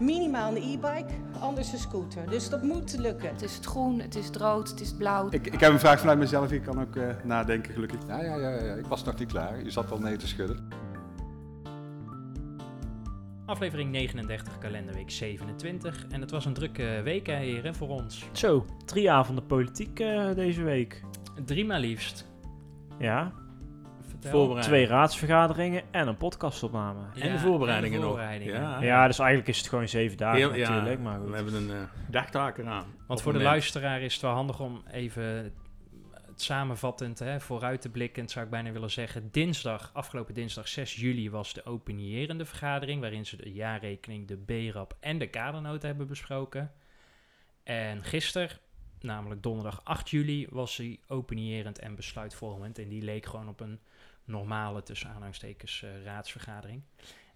minimaal een e-bike, anders een scooter. Dus dat moet lukken. Het is het groen, het is het rood, het is het blauw. Ik, ik heb een vraag vanuit mezelf, ik kan ook eh, nadenken gelukkig. Ja, ja, ja, ja, ik was nog niet klaar. Je zat al nee te schudden. Aflevering 39, kalenderweek 27. En het was een drukke week, hè, heren, voor ons. Zo, drie avonden politiek eh, deze week. Drie maar liefst. Ja, Twee raadsvergaderingen en een podcastopname. Ja, En de voorbereidingen en de nog. voorbereidingen. Ja. Ja, dus eigenlijk is het gewoon zeven dagen Heel- ja, natuurlijk, maar goed. We hebben een uh, dagtaak eraan. Want voor de luisteraar is het wel handig om even het samenvattend, hè, vooruit te blikken, zou ik bijna willen zeggen. Dinsdag, afgelopen dinsdag 6 juli, was de openierende vergadering, waarin ze de jaarrekening, de BRAP en de kadernota hebben besproken. En gisteren, namelijk donderdag 8 juli, was die openierend en besluitvormend. En die leek gewoon op een normale, tussen aanhalingstekens, eh, raadsvergadering.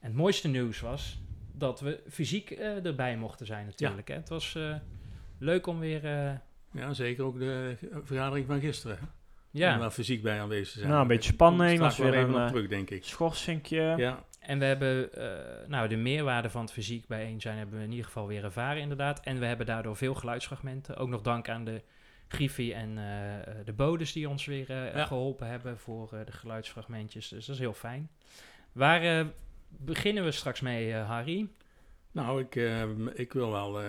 En het mooiste nieuws was dat we fysiek eh, erbij mochten zijn natuurlijk. Hè. Het was eh, leuk om weer... eh, Ja, zeker ook de vergadering van gisteren. Om ja, daar fysiek bij aanwezig te zijn. Nou, een beetje spanning, was weer een, op eh, terug, denk ik. Schorsinkje. Ja, en we hebben eh, nou, de meerwaarde van het fysiek bijeen zijn hebben we in ieder geval weer ervaren inderdaad. En we hebben daardoor veel geluidsfragmenten. Ook nog dank aan de Griffie en eh, eh, de bodes die ons weer eh, Ja. geholpen hebben voor de geluidsfragmentjes. Dus dat is heel fijn. Waar beginnen we straks mee, eh, Harry? nou, ik, eh, ik wil wel eh,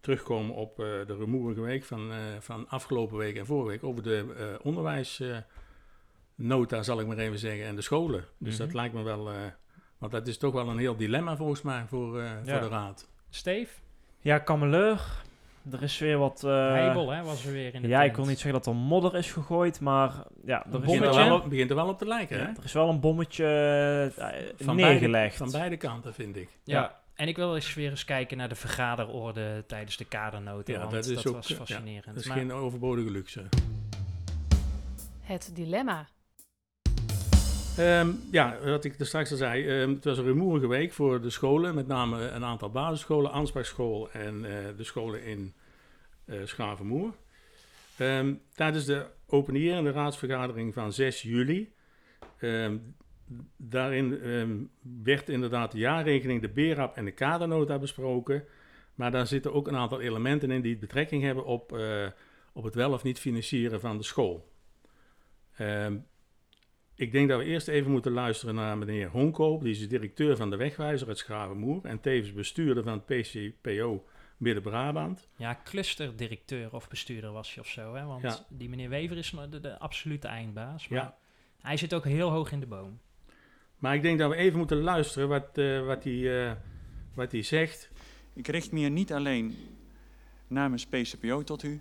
terugkomen op eh, de rumoerige week van, eh, van afgelopen week en vorige week over de eh onderwijsnota, zal ik maar even zeggen, en de scholen. Dus Mhm. dat lijkt me wel, eh, want dat is toch wel een heel dilemma volgens mij voor, eh, Ja. voor de raad. Steve? Ja, kameleur. Er is weer wat... eh, Heibel, hè, was er weer in de ja, ik wil niet zeggen dat er modder is gegooid, maar ja, er is, Begint er, wel, op- begint er wel op te lijken, hè? ja, er is wel een bommetje eh, Van neergelegd. Beide, van beide kanten, vind ik. Ja. En ik wil eens weer eens kijken naar de vergaderorde tijdens de kadernota, Ja, want dat dat, is ook, was ja, fascinerend. Dat is Maar- geen overbodige luxe. Het dilemma. Ehm, ja, wat ik er straks al zei, ehm, het was een rumoerige week voor de scholen, met name een aantal basisscholen, Ansbachschool en eh, de scholen in eh Schavenmoer. Ehm, tijdens de openierende raadsvergadering van 6 juli, daarin werd inderdaad de jaarrekening, de BRAP en de kadernota besproken, maar daar zitten ook een aantal elementen in die betrekking hebben op, eh, op het wel of niet financieren van de school. Ik denk dat we eerst even moeten luisteren naar meneer Honkoop. Die is de directeur van de Wegwijzer uit Schravenmoer en tevens bestuurder van het PCPO Midden-Brabant. Ja, clusterdirecteur of bestuurder was hij of zo. Hè? Want Ja. die meneer Wever is de, de absolute eindbaas. Maar Ja. hij zit ook heel hoog in de boom. Maar ik denk dat we even moeten luisteren wat, eh, wat, hij, eh, wat hij zegt. Ik richt me hier niet alleen namens PCPO tot u,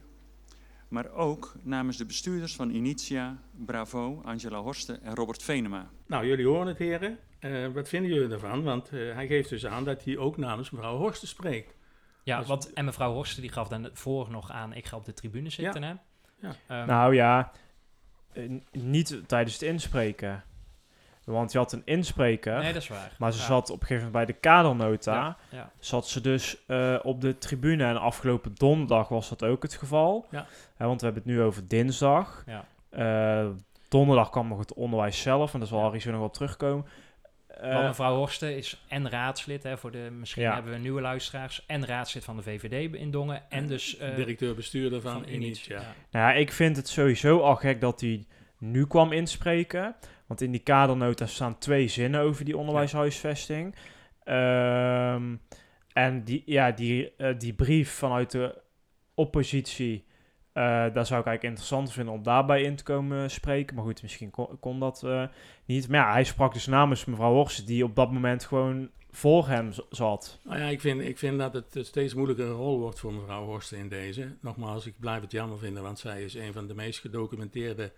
maar ook namens de bestuurders van Initia, Bravo, Angela Horsten en Robert Venema. Nou, jullie horen het, heren. Eh, wat vinden jullie ervan? Want eh, hij geeft dus aan dat hij ook namens mevrouw Horsten spreekt. Ja, want, en mevrouw Horsten die gaf daarvoor nog aan, ik ga op de tribune zitten. Hè? Ja. Ehm, Nou ja, eh, niet tijdens het inspreken. Want je had een inspreker, nee, dat is waar. maar ze Ja. zat op een gegeven moment bij de kadernota. Ja, ja. Zat ze dus eh, op de tribune en afgelopen donderdag was dat ook het geval. Ja. Hè, want we hebben het nu over dinsdag. Ja. Eh, donderdag kwam nog het onderwijs zelf, en daar zal. Harry zo nog wel terugkomen. Eh, Want mevrouw Horsten is en raadslid, hè, voor de, misschien Ja. hebben we nieuwe luisteraars, en raadslid van de VVD in Dongen. En dus eh, Directeur-bestuurder van, van Initia. Ja. Nou ja, ik vind het sowieso al gek dat hij nu kwam inspreken. Want in die kadernota staan twee zinnen over die onderwijshuisvesting. Ehm, en die, ja, die, eh, die brief vanuit de oppositie, eh, daar zou ik eigenlijk interessant vinden om daarbij in te komen spreken. Maar goed, misschien kon, dat eh, niet. Maar ja, hij sprak dus namens mevrouw Horst, die op dat moment gewoon voor hem zat. Nou ja, ik vind, ik vind dat het steeds moeilijker rol wordt voor mevrouw Horsten in deze. Nogmaals, ik blijf het jammer vinden, want zij is een van de meest gedocumenteerde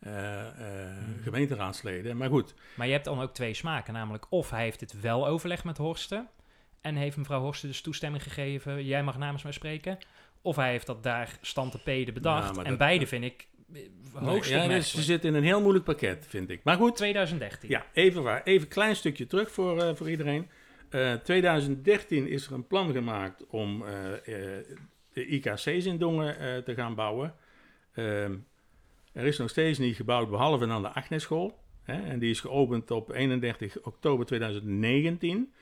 eh, eh, gemeenteraadsleden. Maar goed, Maar je hebt dan ook twee smaken, namelijk of hij heeft dit wel overlegd met Horsten en heeft mevrouw Horsten dus toestemming gegeven, jij mag namens mij spreken, of hij heeft dat daar stand te peden bedacht. Ja, maar en dat- beide vind ik eh, Nee, hoogst ja, dus ze zitten in een heel moeilijk pakket, vind ik. Maar goed, 2013. Ja, even waar. Even een klein stukje terug voor, voor iedereen. Eh 2013 is er een plan gemaakt om de IKC's in Dongen te gaan bouwen. Er is nog steeds niet gebouwd, behalve aan de Agnesschool. En die is geopend op 31 oktober 2019.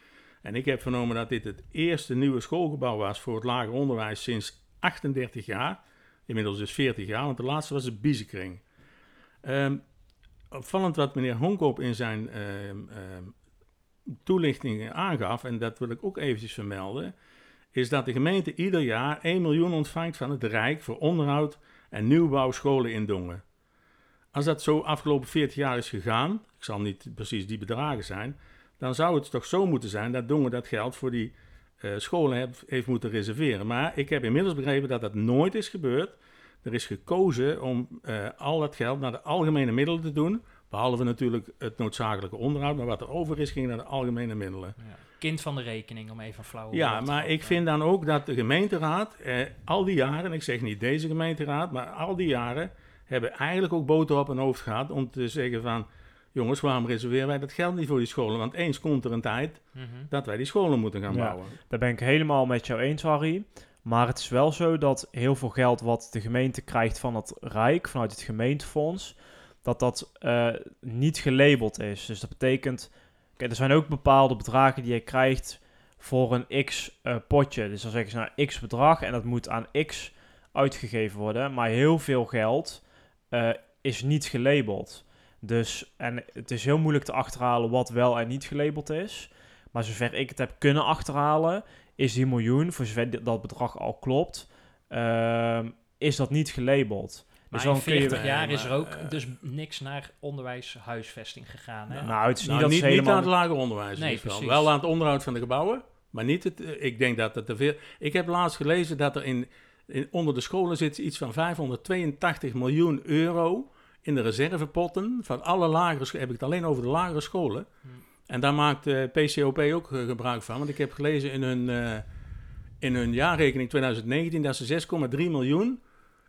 En ik heb vernomen dat dit het eerste nieuwe schoolgebouw was voor het lager onderwijs sinds 38 jaar. Inmiddels dus 40 jaar, want de laatste was de Biezenkring. Ehm opvallend wat meneer Honkop in zijn ehm, ehm, toelichting aangaf, en dat wil ik ook eventjes vermelden, is dat de gemeente ieder jaar 1 miljoen ontvangt van het Rijk voor onderhoud en nieuwbouw scholen in Dongen. Als dat zo afgelopen 40 jaar is gegaan, ik zal niet precies die bedragen zijn, dan zou het toch zo moeten zijn dat Dongen dat geld voor die eh, scholen heeft, heeft moeten reserveren. Maar ik heb inmiddels begrepen dat dat nooit is gebeurd. Er is gekozen om eh, al dat geld naar de algemene middelen te doen. Behalve natuurlijk het noodzakelijke onderhoud. Maar wat er over is, ging naar de algemene middelen. Ja. Kind van de rekening, om even flauw Ja, maar ik vind dan ook dat de gemeenteraad eh, al die jaren, ik zeg niet deze gemeenteraad, maar al die jaren hebben eigenlijk ook boter op hun hoofd gehad om te zeggen van, jongens, waarom reserveren wij dat geld niet voor die scholen? Want eens komt er een tijd Mhm. dat wij die scholen moeten gaan Ja. bouwen. Daar ben ik helemaal met jou eens, Harry. Maar het is wel zo dat heel veel geld wat de gemeente krijgt van het Rijk, vanuit het gemeentefonds, dat dat eh, niet gelabeld is. Dus dat betekent, kijk, er zijn ook bepaalde bedragen die je krijgt voor een x eh, potje. Dus dan zeggen ze nou x bedrag en dat moet aan x uitgegeven worden. Maar heel veel geld eh, is niet gelabeld. Dus, en het is heel moeilijk te achterhalen wat wel en niet gelabeld is. Maar zover ik het heb kunnen achterhalen, is die miljoen, voor zover dat bedrag al klopt, ehm, is dat niet gelabeld. Maar Dus in dan kun je- 40 jaar is er ook eh, dus niks naar onderwijshuisvesting gegaan. Hè? Nou, het is niet Nou, dat niet, ze niet helemaal... aan het lager onderwijs. Nee, wel. precies. wel aan het onderhoud van de gebouwen, maar niet het. eh, Ik denk dat het te veel. Ik heb laatst gelezen dat er in, in onder de scholen zit iets van 582 miljoen euro in de reservepotten van alle lagere scholen. Heb ik het alleen over de lagere scholen. Hmm. En daar maakt eh, PCOP ook eh, gebruik van, want ik heb gelezen in hun eh, in hun jaarrekening 2019 dat ze 6,3 miljoen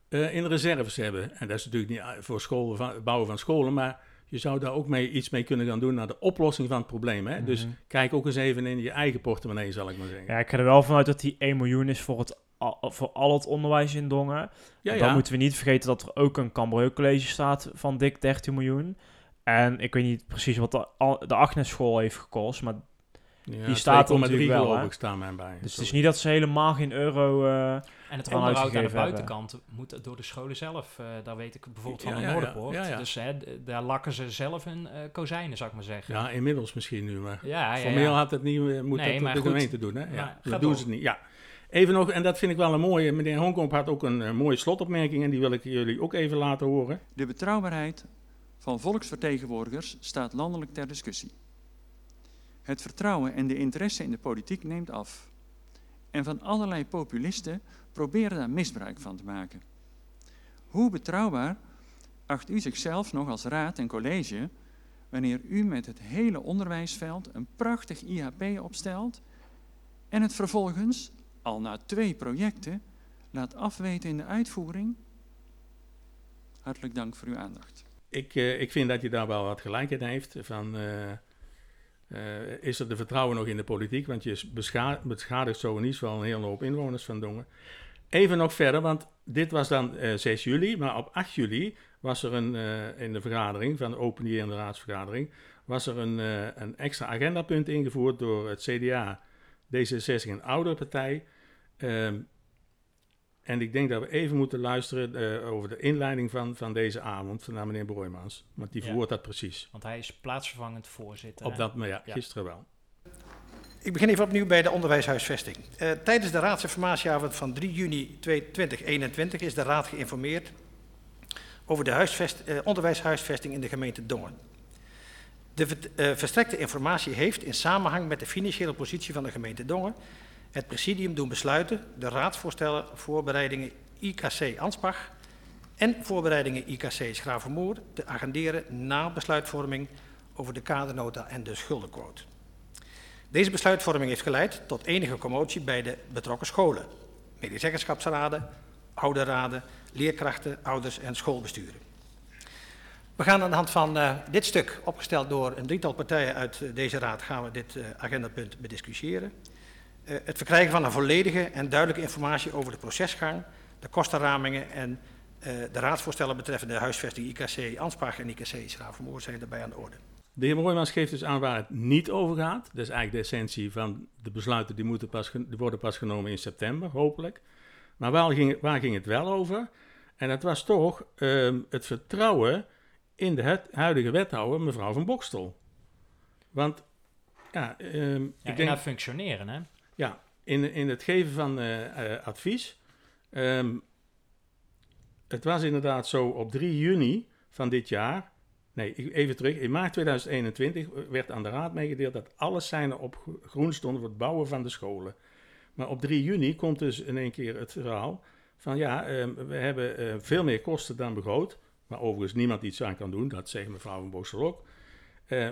eh, in reserves hebben. En dat is natuurlijk niet eh, voor school, van, bouwen van scholen, maar je zou daar ook mee, iets mee kunnen gaan doen naar de oplossing van het probleem. Hè? Dus Mhm. kijk ook eens even in je eigen portemonnee, zal ik maar zeggen. Ja, ik ga er wel vanuit dat die 1 miljoen is voor, het, al, voor al het onderwijs in Dongen. ja, Dan ja. moeten we niet vergeten dat er ook een Cambreux College staat van dik 13 miljoen. En ik weet niet precies wat de, de Agnes school heeft gekost, maar Ja, die staat er 2,3 natuurlijk wel, geloof hè? ik, staan mij bij. dus het is niet dat ze helemaal geen euro... eh, En het onderhoud aan de hebben. buitenkant moet door de scholen zelf. eh, daar weet ik bijvoorbeeld van Ja, de ja, ja. Noorderpoort. Ja, ja. Dus hè, daar lakken ze zelf hun eh, kozijnen, zou ik maar zeggen. Ja, inmiddels misschien nu, maar ja, ja, formeel ja. had het niet, moet Nee, dat maar de goed. gemeente doen. Hè? Ja, dat doen door. ze niet. Ja. Even nog, en dat vind ik wel een mooie, meneer Honkomp had ook een eh, mooie slotopmerking en die wil ik jullie ook even laten horen. De betrouwbaarheid van volksvertegenwoordigers staat landelijk ter discussie. Het vertrouwen en de interesse in de politiek neemt af. En van allerlei populisten proberen daar misbruik van te maken. Hoe betrouwbaar acht u zichzelf nog als raad en college wanneer u met het hele onderwijsveld een prachtig IHP opstelt en het vervolgens, al na twee projecten, laat afweten in de uitvoering? Hartelijk dank voor uw aandacht. Ik, eh, ik vind dat je daar wel wat gelijk in heeft. Van, eh, eh, is er de vertrouwen nog in de politiek? Want je bescha beschadigt zo ieder geval een hele hoop inwoners van Dongen. Even nog verder, want dit was dan eh 6 juli, maar op 8 juli was er een, eh, in de vergadering van de openierende raadsvergadering, was er een, eh, een extra agendapunt ingevoerd door het CDA, D66 en Oudere Partij. Ehm, en ik denk dat we even moeten luisteren eh, over de inleiding van, van deze avond van meneer Broijmans. Want die Ja. verwoordt dat precies. Want hij is plaatsvervangend voorzitter. Op hè? dat, maar ja, Ja. gisteren wel. Ik begin even opnieuw bij de onderwijshuisvesting. Eh, tijdens de raadsinformatieavond van 3 juni 2021 is de raad geïnformeerd over de huisvest, eh, onderwijshuisvesting in de gemeente Dongen. De verstrekte informatie heeft in samenhang met de financiële positie van de gemeente Dongen het presidium doen besluiten de raadsvoorstellen voorbereidingen IKC Ansbach en voorbereidingen IKC Schravenmoer te agenderen na besluitvorming over de kadernota en de schuldenquote. Deze besluitvorming heeft geleid tot enige commotie bij de betrokken scholen. medezeggenschapsraden, ouderraden, leerkrachten, ouders en schoolbesturen. We gaan aan de hand van uh, dit stuk, opgesteld door een drietal partijen uit uh, deze raad, gaan we dit uh, agendapunt bediscussiëren. Het verkrijgen van een volledige en duidelijke informatie over de procesgang, de kostenramingen en de raadsvoorstellen betreffende huisvesting IKC Ansbach en IKC Schravenmoer zijn daarbij aan de orde. De heer Mooijmans geeft dus aan waar het niet over gaat. Dat is eigenlijk de essentie van de besluiten die, moeten pas, die worden pas genomen in september, hopelijk. Maar waar ging, waar ging het wel over? En dat was toch um, het vertrouwen in de huidige wethouder, mevrouw van Bokstel. Want, ja... Um, ja ik denk, haar functioneren, hè? Ja, in, in het geven van uh, uh, advies. Um, het was inderdaad zo op 3 juni van dit jaar Nee, even terug. In maart 2021 werd aan de Raad meegedeeld dat alle seinen op groen stonden voor het bouwen van de scholen. Maar op 3 juni komt dus in één keer het verhaal van ja, ehm, we hebben eh, veel meer kosten dan begroot. Waar overigens niemand iets aan kan doen, dat zegt mevrouw van Bossel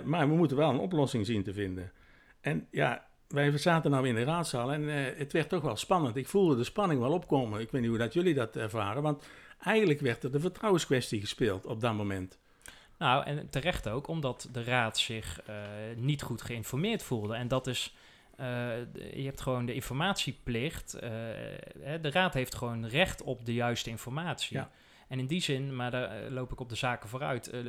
maar we moeten wel een oplossing zien te vinden. En ja, wij zaten nou in de raadzaal en uh, het werd toch wel spannend. Ik voelde de spanning wel opkomen. Ik weet niet hoe dat jullie dat ervaren, want eigenlijk werd er de vertrouwenskwestie gespeeld op dat moment. Nou, en terecht ook, omdat de raad zich uh, niet goed geïnformeerd voelde. En dat is, uh, je hebt gewoon de informatieplicht. De raad heeft gewoon recht op de juiste informatie. Ja. En in die zin, maar daar eh, loop ik op de zaken vooruit. Uh,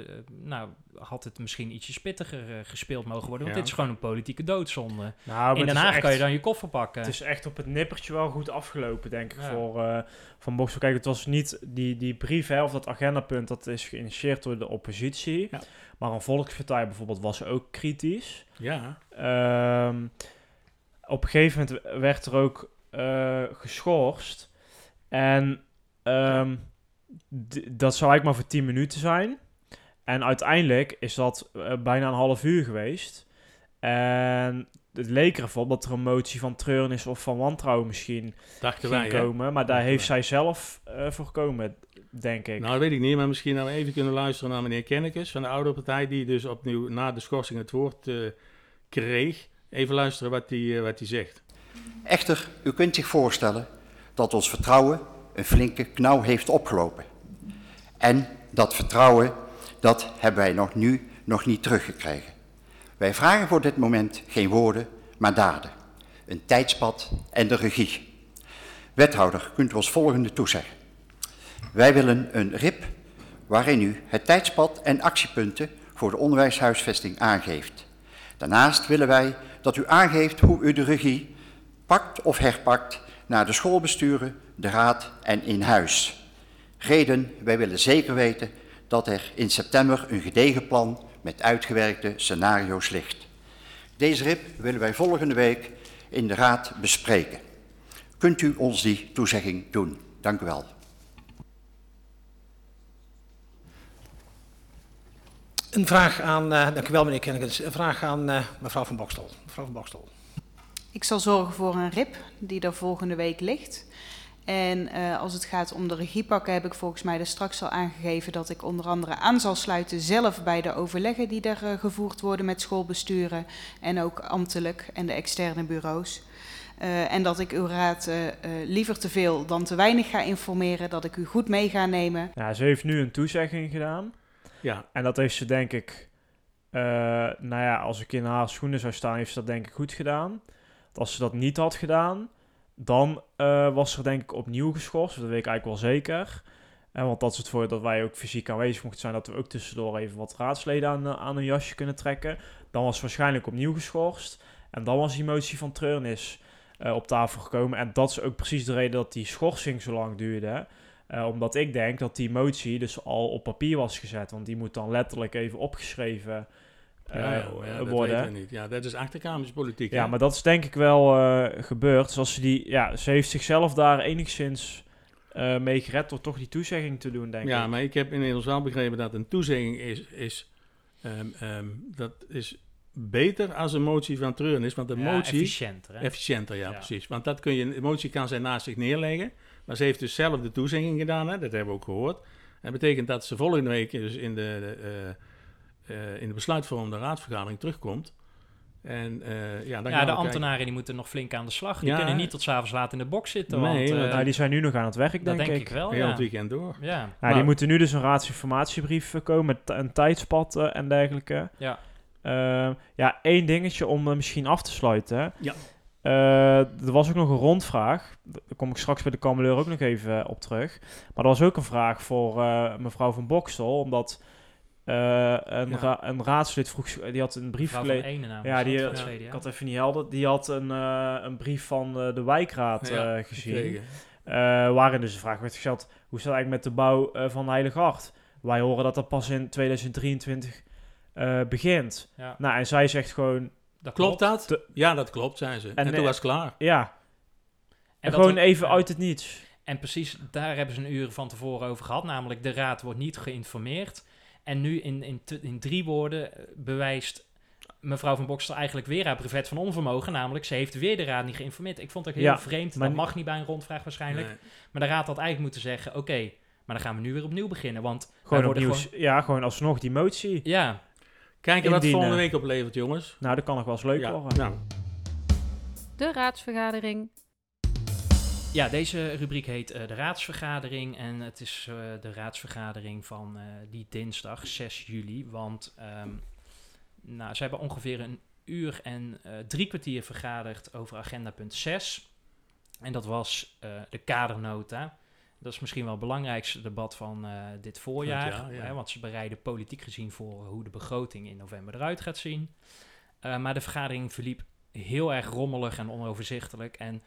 nou, had het misschien ietsje spittiger gespeeld mogen worden. Want dit is gewoon een politieke doodzonde. Nou, in Den Haag kan je dan je koffer pakken. Het is echt op het nippertje wel goed afgelopen, denk ik, voor Van Boksel. Kijk, het was niet die, die brief hè, of dat agendapunt, dat is geïnitieerd door de oppositie. Ja. Maar een volkspartij bijvoorbeeld was ook kritisch. Ja. Um, op een gegeven moment werd er ook geschorst. En... Um, dat zou eigenlijk maar voor 10 minuten zijn. En uiteindelijk is dat uh, bijna een half uur geweest. En het leek ervan dat er een motie van treurnis of van wantrouwen misschien Dachten ging wij, komen. Maar daar Dachten heeft wij. zij zelf uh, voor gekomen, denk ik. Nou, dat weet ik niet. Maar misschien nou even kunnen luisteren naar meneer Kennekes van de oude partij... die dus opnieuw na de schorsing het woord uh, kreeg. Even luisteren wat hij wat zegt. Echter, u kunt zich voorstellen dat ons vertrouwen een flinke knauw heeft opgelopen. En dat vertrouwen, dat hebben wij nog nu nog niet teruggekregen. Wij vragen voor dit moment geen woorden, maar daden. Een tijdspad en de regie. Wethouder, kunt u ons volgende toezeggen. Wij willen een RIP waarin u het tijdspad en actiepunten voor de onderwijshuisvesting aangeeft. Daarnaast willen wij dat u aangeeft hoe u de regie pakt of herpakt naar de schoolbesturen, de raad en in huis. Reden, wij willen zeker weten dat er in september een gedegen plan met uitgewerkte scenario's ligt. Deze RIP willen wij volgende week in de raad bespreken. Kunt u ons die toezegging doen? Dank u wel. Een vraag aan, uh, dank u wel meneer Kennekens, een vraag aan uh, mevrouw van Bokstel. Mevrouw van Bokstel. Ik zal zorgen voor een RIP die er volgende week ligt. En uh, als het gaat om de regiepakken heb ik volgens mij er straks al aangegeven dat ik onder andere aan zal sluiten zelf bij de overleggen die er uh, gevoerd worden met schoolbesturen en ook ambtelijk en de externe bureaus. Uh, en dat ik uw raad liever te veel dan te weinig ga informeren, dat ik u goed mee ga nemen. Ja, ze heeft nu een toezegging gedaan. Ja. En dat heeft ze denk ik, nou ja, als ik in haar schoenen zou staan, heeft ze dat denk ik goed gedaan. Als ze dat niet had gedaan, dan uh, was er denk ik opnieuw geschorst. Dat weet ik eigenlijk wel zeker. En want dat is het voor dat wij ook fysiek aanwezig mochten zijn. Dat we ook tussendoor even wat raadsleden aan, aan een jasje kunnen trekken. Dan was waarschijnlijk opnieuw geschorst. En dan was die motie van treurnis uh, op tafel gekomen. En dat is ook precies de reden dat die schorsing zo lang duurde. Omdat ik denk dat die motie dus al op papier was gezet. Want die moet dan letterlijk even opgeschreven ja, ja, ja, worden. Dat niet. Ja, dat is achterkamerspolitiek. Ja, maar dat is denk ik wel uh, gebeurd. Dus als ze die, ja, ze heeft zichzelf daar enigszins uh, mee gered door toch die toezegging te doen, denk ja, ik. Ja, maar ik heb inmiddels wel begrepen dat een toezegging is, is um, um, dat is beter als een motie van treuren is. Want een ja, motie... Efficiënter, hè? Efficiënter, ja, precies. Want dat kun je, een motie kan zij naast zich neerleggen. Maar ze heeft dus zelf de toezegging gedaan, hè? dat hebben we ook gehoord. Dat betekent dat ze volgende week dus in de... de uh, in de besluitvormende raadsvergadering terugkomt En uh, ja, dan ja, de ambtenaren die moeten nog flink aan de slag. Die Ja. kunnen niet tot s'avonds laat in de box zitten. Nee, want, eh, maar- Nou, die zijn nu nog aan het werk, dat denk, denk ik. ik wel. Heel ja. het weekend door. ja. Nou, Maar- die moeten nu dus een raadsinformatiebrief eh, komen met een tijdspad eh, en dergelijke. Ja. Ehm, ja, één dingetje om eh, misschien af te sluiten. Ja. Eh, er was ook nog een rondvraag. Daar kom ik straks bij de kameleur ook nog even op terug. Maar er was ook een vraag voor eh, mevrouw van Bokstel. Omdat eh, een, Ja. ra- een raadslid vroeg... Die had een brief gelezen. Ene naam. Ja, die, eh, CDA. ik had even niet helder. Die had een, eh, een brief van eh, de wijkraad Ja, eh, gezien. Eh, waarin dus de vraag werd gesteld: hoe staat het eigenlijk met de bouw eh, van Heilige Hart? Wij horen dat dat pas in 2023 eh, begint. Ja, Nou, en zij zegt gewoon: dat Klopt dat? Ja, dat klopt, zei ze. En, En, toen was het klaar. ja. En, gewoon we- even ja. uit het niets. En precies daar hebben ze een uur van tevoren over gehad. Namelijk, de raad wordt niet geïnformeerd. En nu in, in, in drie woorden eh, bewijst mevrouw van Bokstel eigenlijk weer haar brevet van onvermogen. Namelijk, ze heeft weer de raad niet geïnformeerd. Ik vond het ook heel Ja, vreemd. maar Dat mag niet bij een rondvraag waarschijnlijk. Nee. Maar de raad had eigenlijk moeten zeggen, oké, maar dan gaan we nu weer opnieuw beginnen. Want Gewoon opnieuw. Ja, gewoon alsnog die motie. Ja, Kijken wat het volgende week oplevert, jongens. Nou, dat kan nog wel eens leuk ja, worden. nou, De raadsvergadering. Ja, deze rubriek heet eh, de raadsvergadering. En het is eh, de raadsvergadering van eh, die dinsdag 6 juli. Want ehm, nou, ze hebben ongeveer een uur en drie kwartier vergaderd over agenda punt 6. En dat was de kadernota. Dat is misschien wel het belangrijkste debat van dit voorjaar. Jaar, ja. hè, want ze bereiden politiek gezien voor hoe de begroting in november eruit gaat zien. Maar de vergadering verliep heel erg rommelig en onoverzichtelijk. En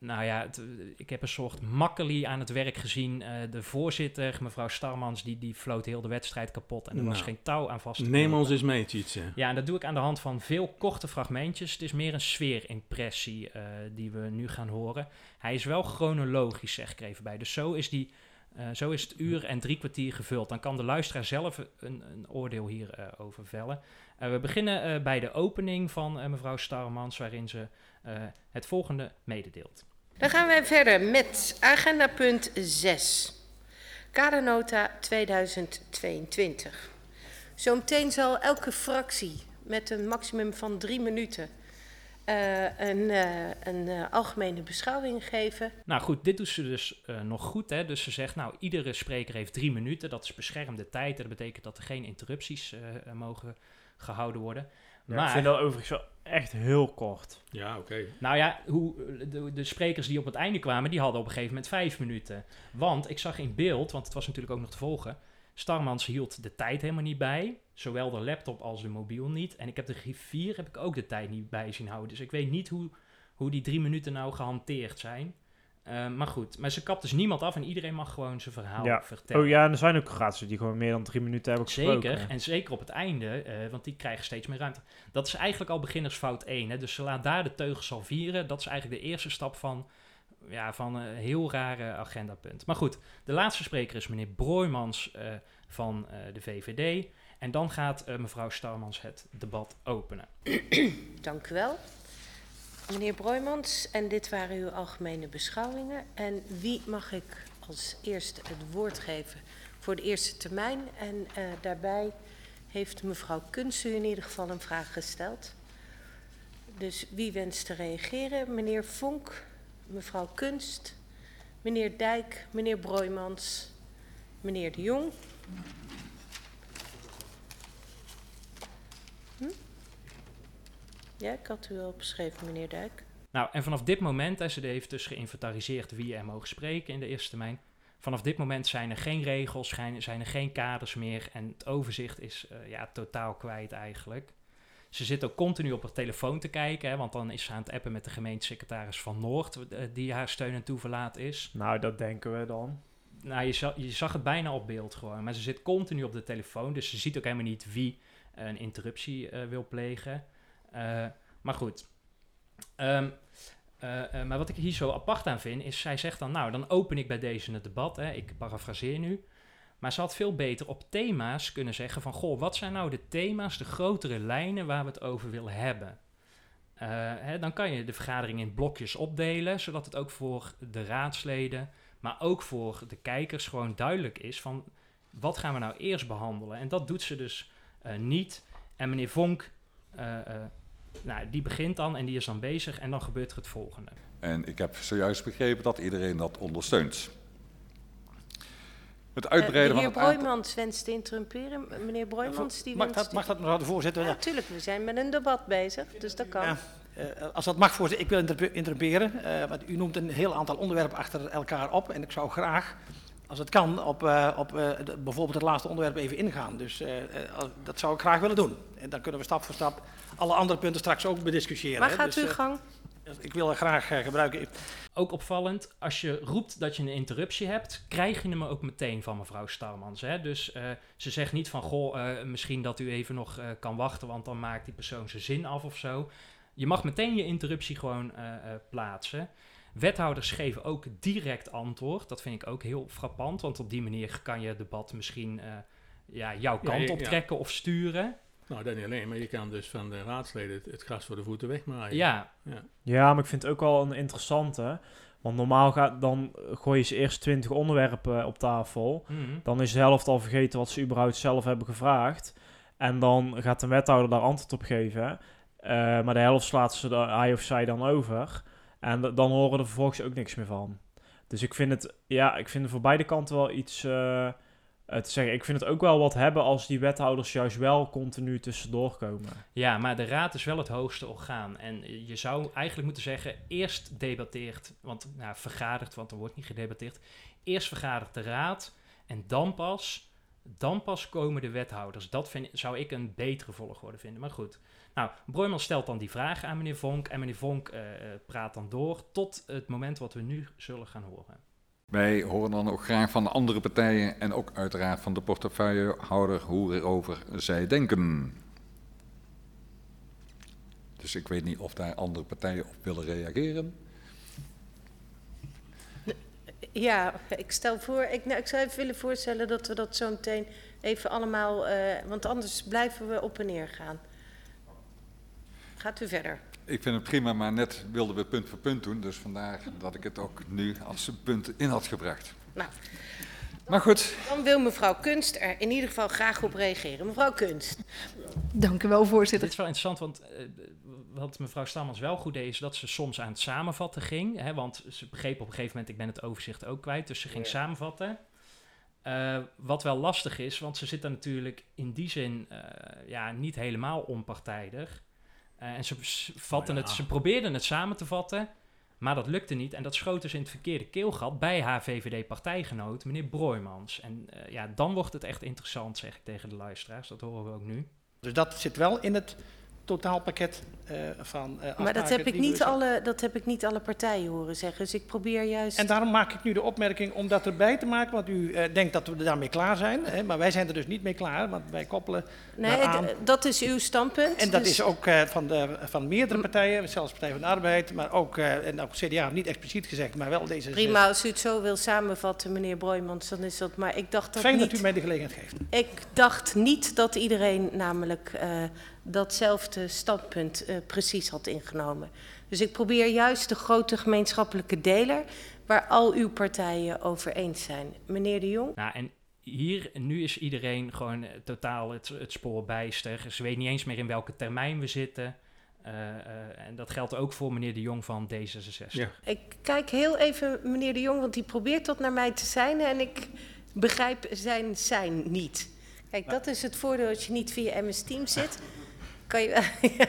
nou ja, het, ik heb een soort makkeli aan het werk gezien. Eh, de voorzitter, mevrouw Starmans, die, die floot heel de wedstrijd kapot. En er was Nou, geen touw aan vast te neem ons eens mee, Tjitse. Ja, en dat doe ik aan de hand van veel korte fragmentjes. Het is meer een sfeerimpressie eh, die we nu gaan horen. Hij is wel chronologisch, zeg ik er even bij. Dus zo is, die, eh, zo is het uur en drie kwartier gevuld. Dan kan de luisteraar zelf een, een oordeel hierover over vellen. We beginnen bij de opening van mevrouw Starmans, waarin ze het volgende mededeelt. Dan gaan wij verder met agenda punt 6. Kadernota 2022. Zometeen zal elke fractie met een maximum van drie minuten eh, een, eh, een eh, algemene beschouwing geven. Nou goed, dit doet ze dus nog goed. Hè? Dus ze zegt, nou, iedere spreker heeft drie minuten. Dat is beschermde tijd. En dat betekent dat er geen interrupties mogen gehouden worden. Ja, maar, Ik vind dat overigens wel echt heel kort. Ja, oké. nou ja, hoe, de, de sprekers die op het einde kwamen, die hadden op een gegeven moment vijf minuten. Want ik zag in beeld, want het was natuurlijk ook nog te volgen... Starmans hield de tijd helemaal niet bij. Zowel de laptop als de mobiel niet. En ik heb de griffier heb ik ook de tijd niet bij zien houden. Dus ik weet niet hoe, hoe die drie minuten nou gehanteerd zijn. Eh, maar goed, maar ze kapt dus niemand af en iedereen mag gewoon zijn verhaal Ja. vertellen. Oh ja, en er zijn ook raadsleden die gewoon meer dan drie minuten hebben gesproken. Zeker, en zeker op het einde, eh, want die krijgen steeds meer ruimte. Dat is eigenlijk al beginnersfout 1. Hè? Dus ze laat daar de teugels al vieren. Dat is eigenlijk de eerste stap van, ja, van een heel rare agendapunt. Maar goed, de laatste spreker is meneer Broijmans eh, van eh, de VVD. En dan gaat mevrouw Starmans het debat openen. Dank u wel. Meneer Broijmans, en dit waren uw algemene beschouwingen. En wie mag ik als eerste het woord geven voor de eerste termijn? En eh, daarbij heeft mevrouw Kunst u in ieder geval een vraag gesteld. Dus wie wenst te reageren? Meneer Vonk, mevrouw Kunst, meneer Dijk, meneer Broijmans, meneer De Jong. Ja, ik had u al beschreven, meneer Dijk. Nou, en vanaf dit moment, hè, ze heeft dus geïnventariseerd wie er mogen spreken in de eerste termijn. Vanaf dit moment zijn er geen regels, zijn, er geen kaders meer en het overzicht is eh, ja, totaal kwijt eigenlijk. Ze zit ook continu op haar telefoon te kijken, hè, want dan is ze aan het appen met de gemeentesecretaris van Noord, eh, die haar steun en toeverlaat is. Nou, dat denken we dan. Nou, je zag, je zag het bijna op beeld gewoon, maar ze zit continu op de telefoon, dus ze ziet ook helemaal niet wie eh, een interruptie eh, wil plegen. Eh, maar goed. Ehm, eh, eh, maar wat ik hier zo apart aan vind, is zij zegt dan, nou, dan open ik bij deze het debat. Hè, ik parafraseer nu. Maar ze had veel beter op thema's kunnen zeggen van, goh, wat zijn nou de thema's, de grotere lijnen waar we het over willen hebben? Hè, dan kan je de vergadering in blokjes opdelen, zodat het ook voor de raadsleden, maar ook voor de kijkers gewoon duidelijk is van, wat gaan we nou eerst behandelen? En dat doet ze dus niet. En meneer Vonk, nou, die begint dan en die is dan bezig en dan gebeurt er het volgende. En ik heb zojuist begrepen dat iedereen dat ondersteunt. Het Uh, uitbreiden de heer van het. Broijmans wenst te interrumperen. Meneer Broijmans, die Mag wenst... dat, mag dat mevrouw de voorzitter? Ja, natuurlijk, we zijn met een debat bezig, dus dat kan. Ja, eh, als dat mag, voorzitter, ik wil interrumperen. eh, want u noemt een heel aantal onderwerpen achter elkaar op. En ik zou graag, als het kan, op, eh, op eh, de- bijvoorbeeld het laatste onderwerp even ingaan. Dus eh, als- dat zou ik graag willen doen. En dan kunnen we stap voor stap alle andere punten straks ook bediscussiëren. Maar hè. gaat Dus, uw eh, gang. ik wil dat graag gebruiken. Ook opvallend, als je roept dat je een interruptie hebt, krijg je hem ook meteen van mevrouw Starmans. Hè? Dus eh, ze zegt niet van, goh, eh, misschien dat u even nog eh, kan wachten, want dan maakt die persoon zijn zin af of zo. Je mag meteen je interruptie gewoon eh, eh, plaatsen. Wethouders geven ook direct antwoord. Dat vind ik ook heel frappant, want op die manier kan je het debat misschien eh, ja, jouw kant ja, op ja. trekken of sturen. Nou, dat niet alleen, maar je kan dus van de raadsleden het, het gras voor de voeten wegmaaien. Ja. ja. Ja, maar ik vind het ook wel een interessante. Want normaal gaat, dan gooi je ze eerst 20 onderwerpen op tafel. Mhm. Dan is de helft al vergeten wat ze überhaupt zelf hebben gevraagd. En dan gaat de wethouder daar antwoord op geven. Eh, maar de helft slaat ze de, hij of zij dan over. En dan horen er vervolgens ook niks meer van. Dus ik vind het, ja, ik vind voor beide kanten wel iets eh, eh, te zeggen. Ik vind het ook wel wat hebben als die wethouders juist wel continu tussendoor komen. Ja, maar de raad is wel het hoogste orgaan. En je zou eigenlijk moeten zeggen, eerst debatteert, want nou, vergadert, want er wordt niet gedebatteerd. Eerst vergadert de raad en dan pas, dan pas komen de wethouders. Dat zou ik een betere volgorde vinden. Maar goed. Nou, Broijman stelt dan die vragen aan meneer Vonk en meneer Vonk eh, eh, praat dan door tot het moment wat we nu zullen gaan horen. Wij horen dan ook graag van de andere partijen en ook uiteraard van de portefeuillehouder hoe erover zij denken. Dus ik weet niet of daar andere partijen op willen reageren. Ja, ik stel voor, ik, nou, ik zou even willen voorstellen dat we dat zo meteen even allemaal, eh, want anders blijven we op en neer gaan. Gaat u verder. Ik vind het prima, maar net wilden we punt voor punt doen. Dus vandaar dat ik het ook nu als punt in had gebracht. Nou, Maar goed, dan wil mevrouw Kunst er in ieder geval graag op reageren. Mevrouw Kunst. Dank u wel, voorzitter. Dit is wel interessant, want eh, wat mevrouw Stammers wel goed deed, is dat ze soms aan het samenvatten ging. Hè, want ze begreep op een gegeven moment, ik ben het overzicht ook kwijt, dus ze ging samenvatten. Eh, wat wel lastig is, want ze zit daar natuurlijk in die zin eh, ja, niet helemaal onpartijdig. Eh, en ze, vatten Nou het, ze probeerden het samen te vatten, maar dat lukte niet. En dat schoot dus in het verkeerde keelgat bij haar VVD-partijgenoot, meneer Broijmans. En eh, ja, dan wordt het echt interessant, zeg ik tegen de luisteraars. Dat horen we ook nu. Dus dat zit wel in het totaalpakket eh, van eh Maar dat heb, ik niet alle, dat heb ik niet alle partijen horen zeggen. Dus ik probeer juist... En daarom maak ik nu de opmerking om dat erbij te maken, want u eh, denkt dat we daarmee klaar zijn. Hè, maar wij zijn er dus niet mee klaar, want wij koppelen nee, dat is uw standpunt. En dat dus- is ook van, de, van meerdere partijen, zelfs Partij van de Arbeid, maar ook, en ook CDA, niet expliciet gezegd, maar wel deze. Prima, als u het zo wil samenvatten, meneer Broijmans, dan is dat... Maar ik dacht dat Fijn niet... dat u mij de gelegenheid geeft. Ik dacht niet dat iedereen namelijk datzelfde standpunt eh, precies had ingenomen. Dus ik probeer juist de grote gemeenschappelijke deler waar al uw partijen over eens zijn. Meneer de Jong? Nou, en hier, nu is iedereen gewoon eh, totaal het, het spoor bijster. Ze weet niet eens meer in welke termijn we zitten. Eh, eh, en dat geldt ook voor meneer de Jong van D66. Ja. Ik kijk heel even meneer de Jong, want die probeert dat naar mij te zijn en ik begrijp zijn zijn niet. Kijk, dat is het voordeel als je niet via MS Teams zit. Kan je...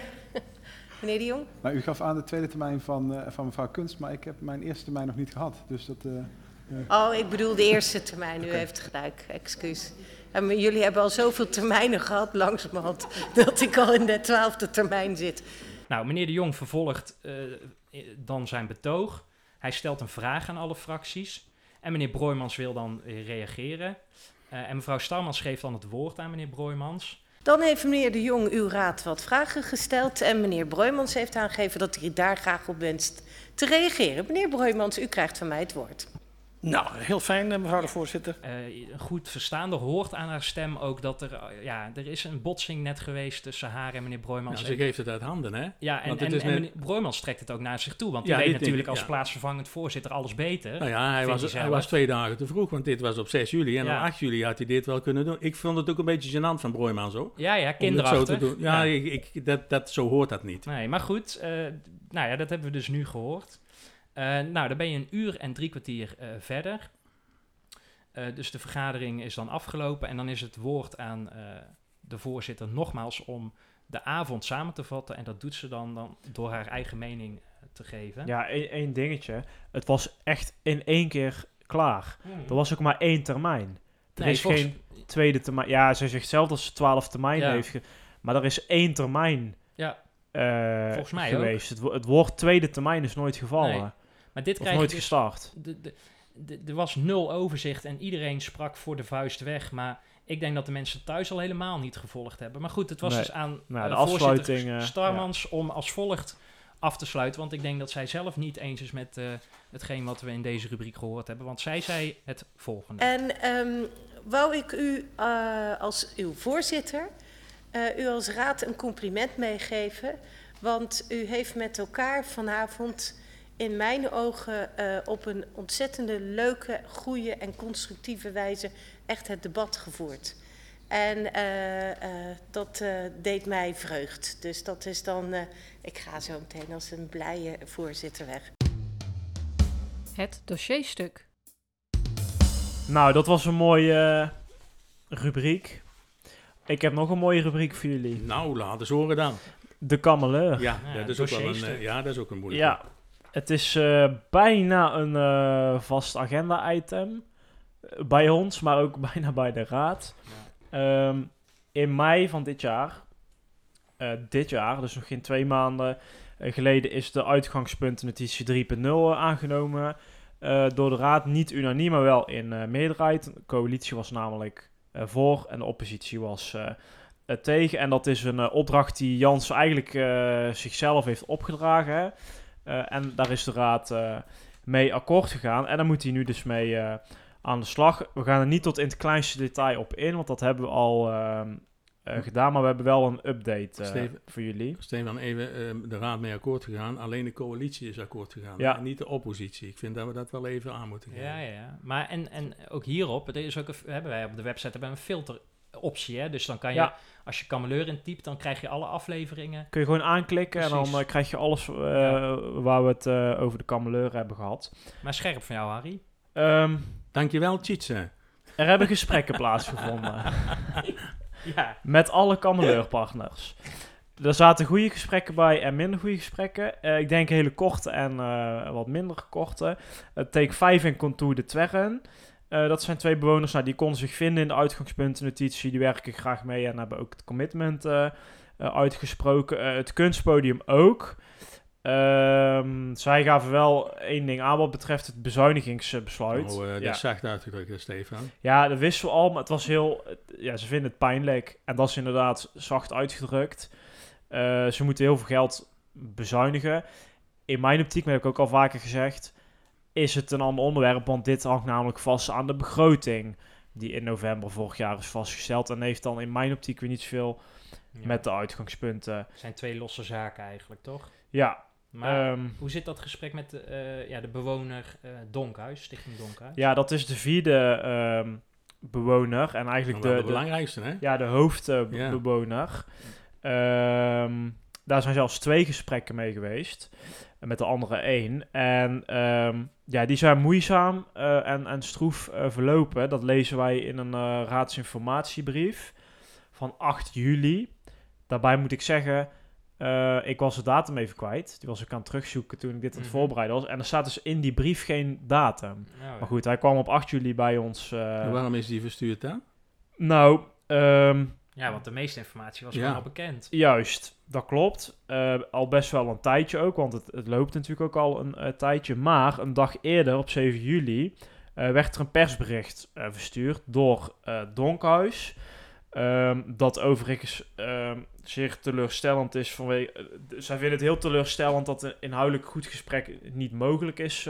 meneer de Jong? Maar u gaf aan de tweede termijn van, eh, van mevrouw Kunst, maar ik heb mijn eerste termijn nog niet gehad. Dus dat... eh, eh, Oh, ik bedoel de eerste termijn. U heeft gelijk, excuus. En jullie hebben al zoveel termijnen gehad, langzamerhand, dat ik al in de twaalfde termijn zit. Nou, meneer de Jong vervolgt eh, dan zijn betoog. Hij stelt een vraag aan alle fracties. En meneer Broijmans wil dan reageren. Eh, en mevrouw Starmans geeft dan het woord aan meneer Broijmans. Dan heeft meneer de Jong uw raad wat vragen gesteld. En meneer Broijmans heeft aangegeven dat hij daar graag op wenst te reageren. Meneer Broijmans, u krijgt van mij het woord. Nou, heel fijn, eh, mevrouw de voorzitter. Eh, een goed verstaander hoort aan haar stem ook dat er, eh, ja, er is een botsing net geweest tussen haar en meneer Broijmans. Ja, ze geeft het uit handen, hè? Ja, en, Want en, het is en net- meneer Broijmans trekt het ook naar zich toe, want Ja, die weet natuurlijk ik, als ja. plaatsvervangend voorzitter alles beter. Nou ja, hij was, hij hij was twee dagen te vroeg, want dit was op 6 juli. En Ja. op 8 juli had hij dit wel kunnen doen. Ik vond het ook een beetje gênant van Broijman zo. Ja, ja, zo kinderachtig. te doen. Ja, Ja. Ik, ik, dat, dat, zo hoort dat niet. Nee, maar goed, eh, nou ja, dat hebben we dus nu gehoord. Eh, nou, dan ben je een uur en drie kwartier eh, verder. Eh, dus de vergadering is dan afgelopen en dan is het woord aan de voorzitter nogmaals om de avond samen te vatten. En dat doet ze dan, dan door haar eigen mening te geven. Ja, één één dingetje. Het was echt in één keer klaar. Hmm. Er was ook maar één termijn. Er Nee, is volgens- geen tweede termijn. Ja, zij zegt zelf dat ze twaalf termijnen Ja. heeft. ge- maar er is één termijn Ja, Volgens mij geweest. Het, wo- het woord tweede termijn is nooit gevallen. Nee. Maar dit krijg je nooit dus- gestart. de- de- de- er was nul overzicht en iedereen sprak voor de vuist weg. Maar ik denk dat de mensen thuis al helemaal niet gevolgd hebben. Maar goed, het was Nee. dus aan Nou, de voorzitter afsluiting, Starmans om als volgt af te sluiten. Want ik denk dat zij zelf niet eens is met eh, hetgeen wat we in deze rubriek gehoord hebben. Want zij zei het volgende. En ehm, wou ik u eh, als uw voorzitter, eh, u als raad een compliment meegeven. Want u heeft met elkaar vanavond in mijn ogen eh, op een ontzettende leuke, goede en constructieve wijze echt het debat gevoerd. En eh, eh, dat eh, deed mij vreugd. Dus dat is dan, eh, ik ga zo meteen als een blije voorzitter weg. Het dossierstuk. Nou, dat was een mooie rubriek. Ik heb nog een mooie rubriek voor jullie. Nou, laat eens horen dan. De kameleur. Ja, Ja, dat is ook wel een, ja, dat is ook een moeilijke. Ja, het is eh, bijna een eh, vast agenda-item eh, bij ons, maar ook bijna bij de raad. Ehm, in mei van dit jaar, dit jaar, dus nog geen twee maanden geleden, is de uitgangspuntennotitie 3.0 aangenomen door de raad. Niet unaniem, maar wel in meerderheid. De coalitie was namelijk voor en de oppositie was tegen. En dat is een opdracht die Jans eigenlijk zichzelf heeft opgedragen. Eh, en daar is de raad eh, mee akkoord gegaan. En daar moet hij nu dus mee eh, aan de slag. We gaan er niet tot in het kleinste detail op in, want dat hebben we al ehm, eh, gedaan. Maar we hebben wel een update eh, Steven. voor jullie. Stefan, even eh, de raad mee akkoord gegaan. Alleen de coalitie is akkoord gegaan. Ja. En niet de oppositie. Ik vind dat we dat wel even aan moeten geven. Ja, ja, ja. Maar en, en ook hierop, er is ook een, hebben wij op de website hebben we een filteroptie. Hè? Dus dan kan je, Ja. Als je kameleur intypt, dan krijg je alle afleveringen. Kun je gewoon aanklikken en dan eh, krijg je alles eh, Ja. waar we het eh, over de kameleur hebben gehad. Maar scherp van jou, Harry. Ehm, Dankjewel, Tjitse. er hebben gesprekken plaatsgevonden. Ja. Met alle kameleurpartners. Er zaten goede gesprekken bij en minder goede gesprekken. Eh, ik denk hele korte en eh, wat minder korte. Uh, take 5 en Contour de Twerren. Eh, dat zijn twee bewoners nou, die konden zich vinden in de uitgangspuntennotitie. Die werken graag mee en hebben ook het commitment eh, eh, uitgesproken. Het kunstpodium ook. Ehm, zij gaven wel één ding aan wat betreft het bezuinigingsbesluit. Oh, dat ja. zacht uitgedrukt, Stefan. Ja, dat wisten we al, maar het was heel... Ja, ze vinden het pijnlijk. En dat is inderdaad zacht uitgedrukt. Ze moeten heel veel geld bezuinigen. In mijn optiek, maar heb ik ook al vaker gezegd... is het een ander onderwerp, want dit hangt namelijk vast aan de begroting... die in november vorig jaar is vastgesteld. En heeft dan in mijn optiek weer niet zoveel Ja. met de uitgangspunten. Het zijn twee losse zaken eigenlijk, toch? Ja, Maar ehm, hoe zit dat gesprek met de, eh, ja, de bewoner eh, Donkhuis, Stichting Donkhuis? ja, dat is de vierde ehm, bewoner. En eigenlijk Wel de, de belangrijkste, hè? Ja, de Ja. hoofdbewoner. Ehm, daar zijn zelfs twee gesprekken mee geweest. Met de andere één. En ehm, ja, die zijn moeizaam eh, en, en stroef eh, verlopen. Dat lezen wij in een eh, raadsinformatiebrief van 8 juli. Daarbij moet ik zeggen, eh, ik was de datum even kwijt. Die was ik aan het terugzoeken toen ik dit aan het Mhm. voorbereiden was. En er staat dus in die brief geen datum. Oh, ja. Maar goed, hij kwam op 8 juli bij ons. eh, En waarom is die verstuurd dan? nou, ehm, Ja, want de meeste informatie was Ja. gewoon al bekend. Juist, dat klopt. Eh, al best wel een tijdje ook, want het, het loopt natuurlijk ook al een eh, tijdje. Maar een dag eerder, op 7 juli, eh, werd er een persbericht eh, verstuurd door eh Donkhuis. Ehm, dat overigens ehm, zeer teleurstellend is vanwege... zij vinden het heel teleurstellend dat een inhoudelijk goed gesprek niet mogelijk is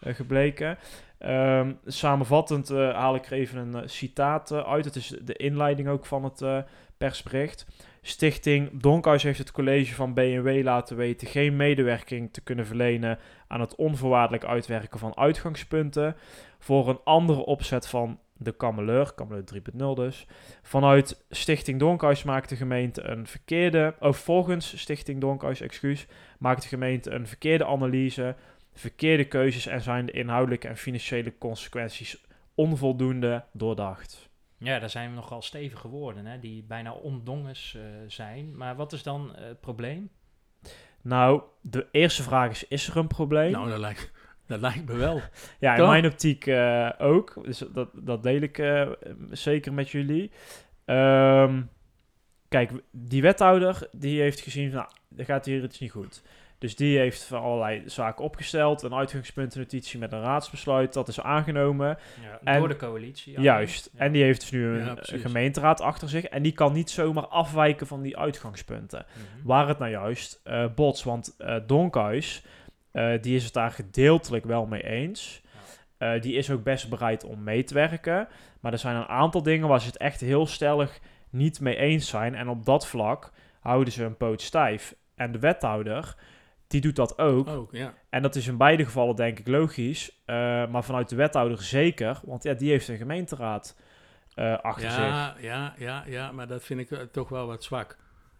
gebleken. Ehm, samenvattend eh, haal ik er even een eh, citaat eh, uit. Het is de inleiding ook van het persbericht. Stichting Donkhuis heeft het college van BMW laten weten geen medewerking te kunnen verlenen aan het onvoorwaardelijk uitwerken van uitgangspunten voor een andere opzet van de Kameleur, Kameleur 3.0 dus. Vanuit Stichting Donkhuis maakt de gemeente een verkeerde, of volgens Stichting Donkhuis, excuus, maakt de gemeente een verkeerde analyse, verkeerde keuzes en zijn de inhoudelijke en financiële consequenties onvoldoende doordacht. Ja, daar zijn we nogal stevige woorden, hè, die bijna ondongens eh, zijn. Maar wat is dan eh, het probleem? Nou, de eerste vraag is, is er een probleem? Nou, dat lijkt, dat lijkt me wel. Ja, in Toch? mijn optiek eh, ook. Dus dat, dat deel ik eh, zeker met jullie. Ehm, kijk, die wethouder die heeft gezien, nou, er gaat hier iets niet goed. Dus die heeft van allerlei zaken opgesteld. Een uitgangspuntennotitie met een raadsbesluit. Dat is aangenomen. Ja, En- door de coalitie. Juist. Ja. En die heeft dus nu een, gemeenteraad achter zich. En die kan niet zomaar afwijken van die uitgangspunten. Mhm. Waar het nou juist eh bots. Want eh Donkhuis, eh, die is het daar gedeeltelijk wel mee eens. Eh, die is ook best bereid om mee te werken. Maar er zijn een aantal dingen waar ze het echt heel stellig niet mee eens zijn. En op dat vlak houden ze een poot stijf. En de wethouder, die doet dat ook. Ook, ja. En dat is in beide gevallen denk ik logisch. eh, maar vanuit de wethouder zeker. Want ja, die heeft een gemeenteraad eh, achter zich. Ja, ja, ja, ja, maar dat vind ik eh, toch wel wat zwak.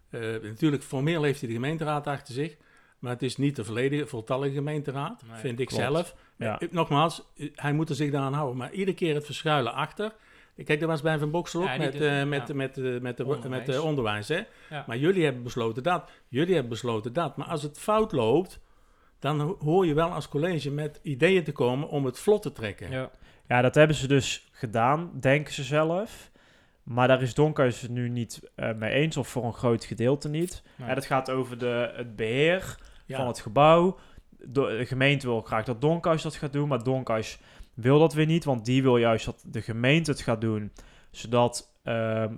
Eh, natuurlijk, formeel heeft hij de gemeenteraad achter zich. Maar het is niet de volledige, voltallige gemeenteraad, Nee, vind ik klopt. zelf. Ja. Nogmaals, hij moet er zich daaraan houden. Maar iedere keer het verschuilen achter. Kijk, dat was bij Van Boksel ook Ja, met, eh, met, ja. met, eh, met, de, Onderwijs. met de onderwijs. Hè? Ja. Maar jullie hebben besloten dat. Jullie hebben besloten dat. Maar als het fout loopt, dan ho- hoor je wel als college met ideeën te komen om het vlot te trekken. Ja. Ja, dat hebben ze dus gedaan, denken ze zelf. Maar daar is Donkhuis het nu niet eh, mee eens, of voor een groot gedeelte niet. Nee. Ja, dat gaat over de, het beheer Ja. van het gebouw. De, de gemeente wil graag dat Donkhuis dat gaat doen, maar Donkhuis wil dat weer niet, want die wil juist dat de gemeente het gaat doen, zodat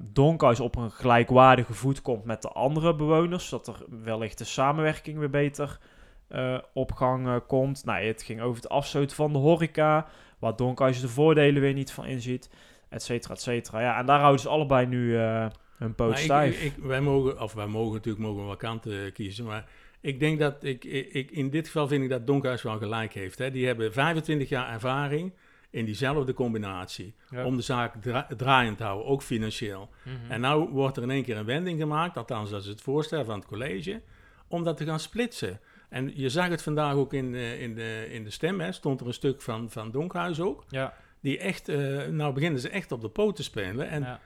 Donkhuis op een gelijkwaardige voet komt met de andere bewoners, zodat er wellicht de samenwerking weer beter eh, op gang eh, komt. Nou, het ging over het afstoten van de horeca, waar Donkhuis de voordelen weer niet van inziet, et cetera, et cetera. Ja, en daar houden ze allebei nu eh hun poot ik, stijf. ik, wij mogen, of wij mogen natuurlijk mogen we wel kanten kiezen, maar ik denk dat ik, ik, in dit geval vind ik dat Donkhuis wel gelijk heeft. Hè. Die hebben 25 jaar ervaring in diezelfde combinatie Ja. om de zaak dra- draaiend te houden, ook financieel. Mhm. En nou wordt er in één keer een wending gemaakt, althans dat is het voorstel van het college, om dat te gaan splitsen. En je zag het vandaag ook in, de- in, de, in de stem, hè, stond er een stuk van, van Donkhuis ook, ja. die echt, eh, nou beginnen ze echt op de poot te spelen. En ja.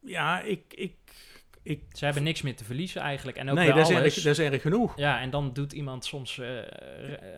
ja, ik, ik, ik Ze hebben niks meer te verliezen eigenlijk. En ook nee, dat is, erg, dat is erg genoeg. Ja, en dan doet iemand soms eh, r-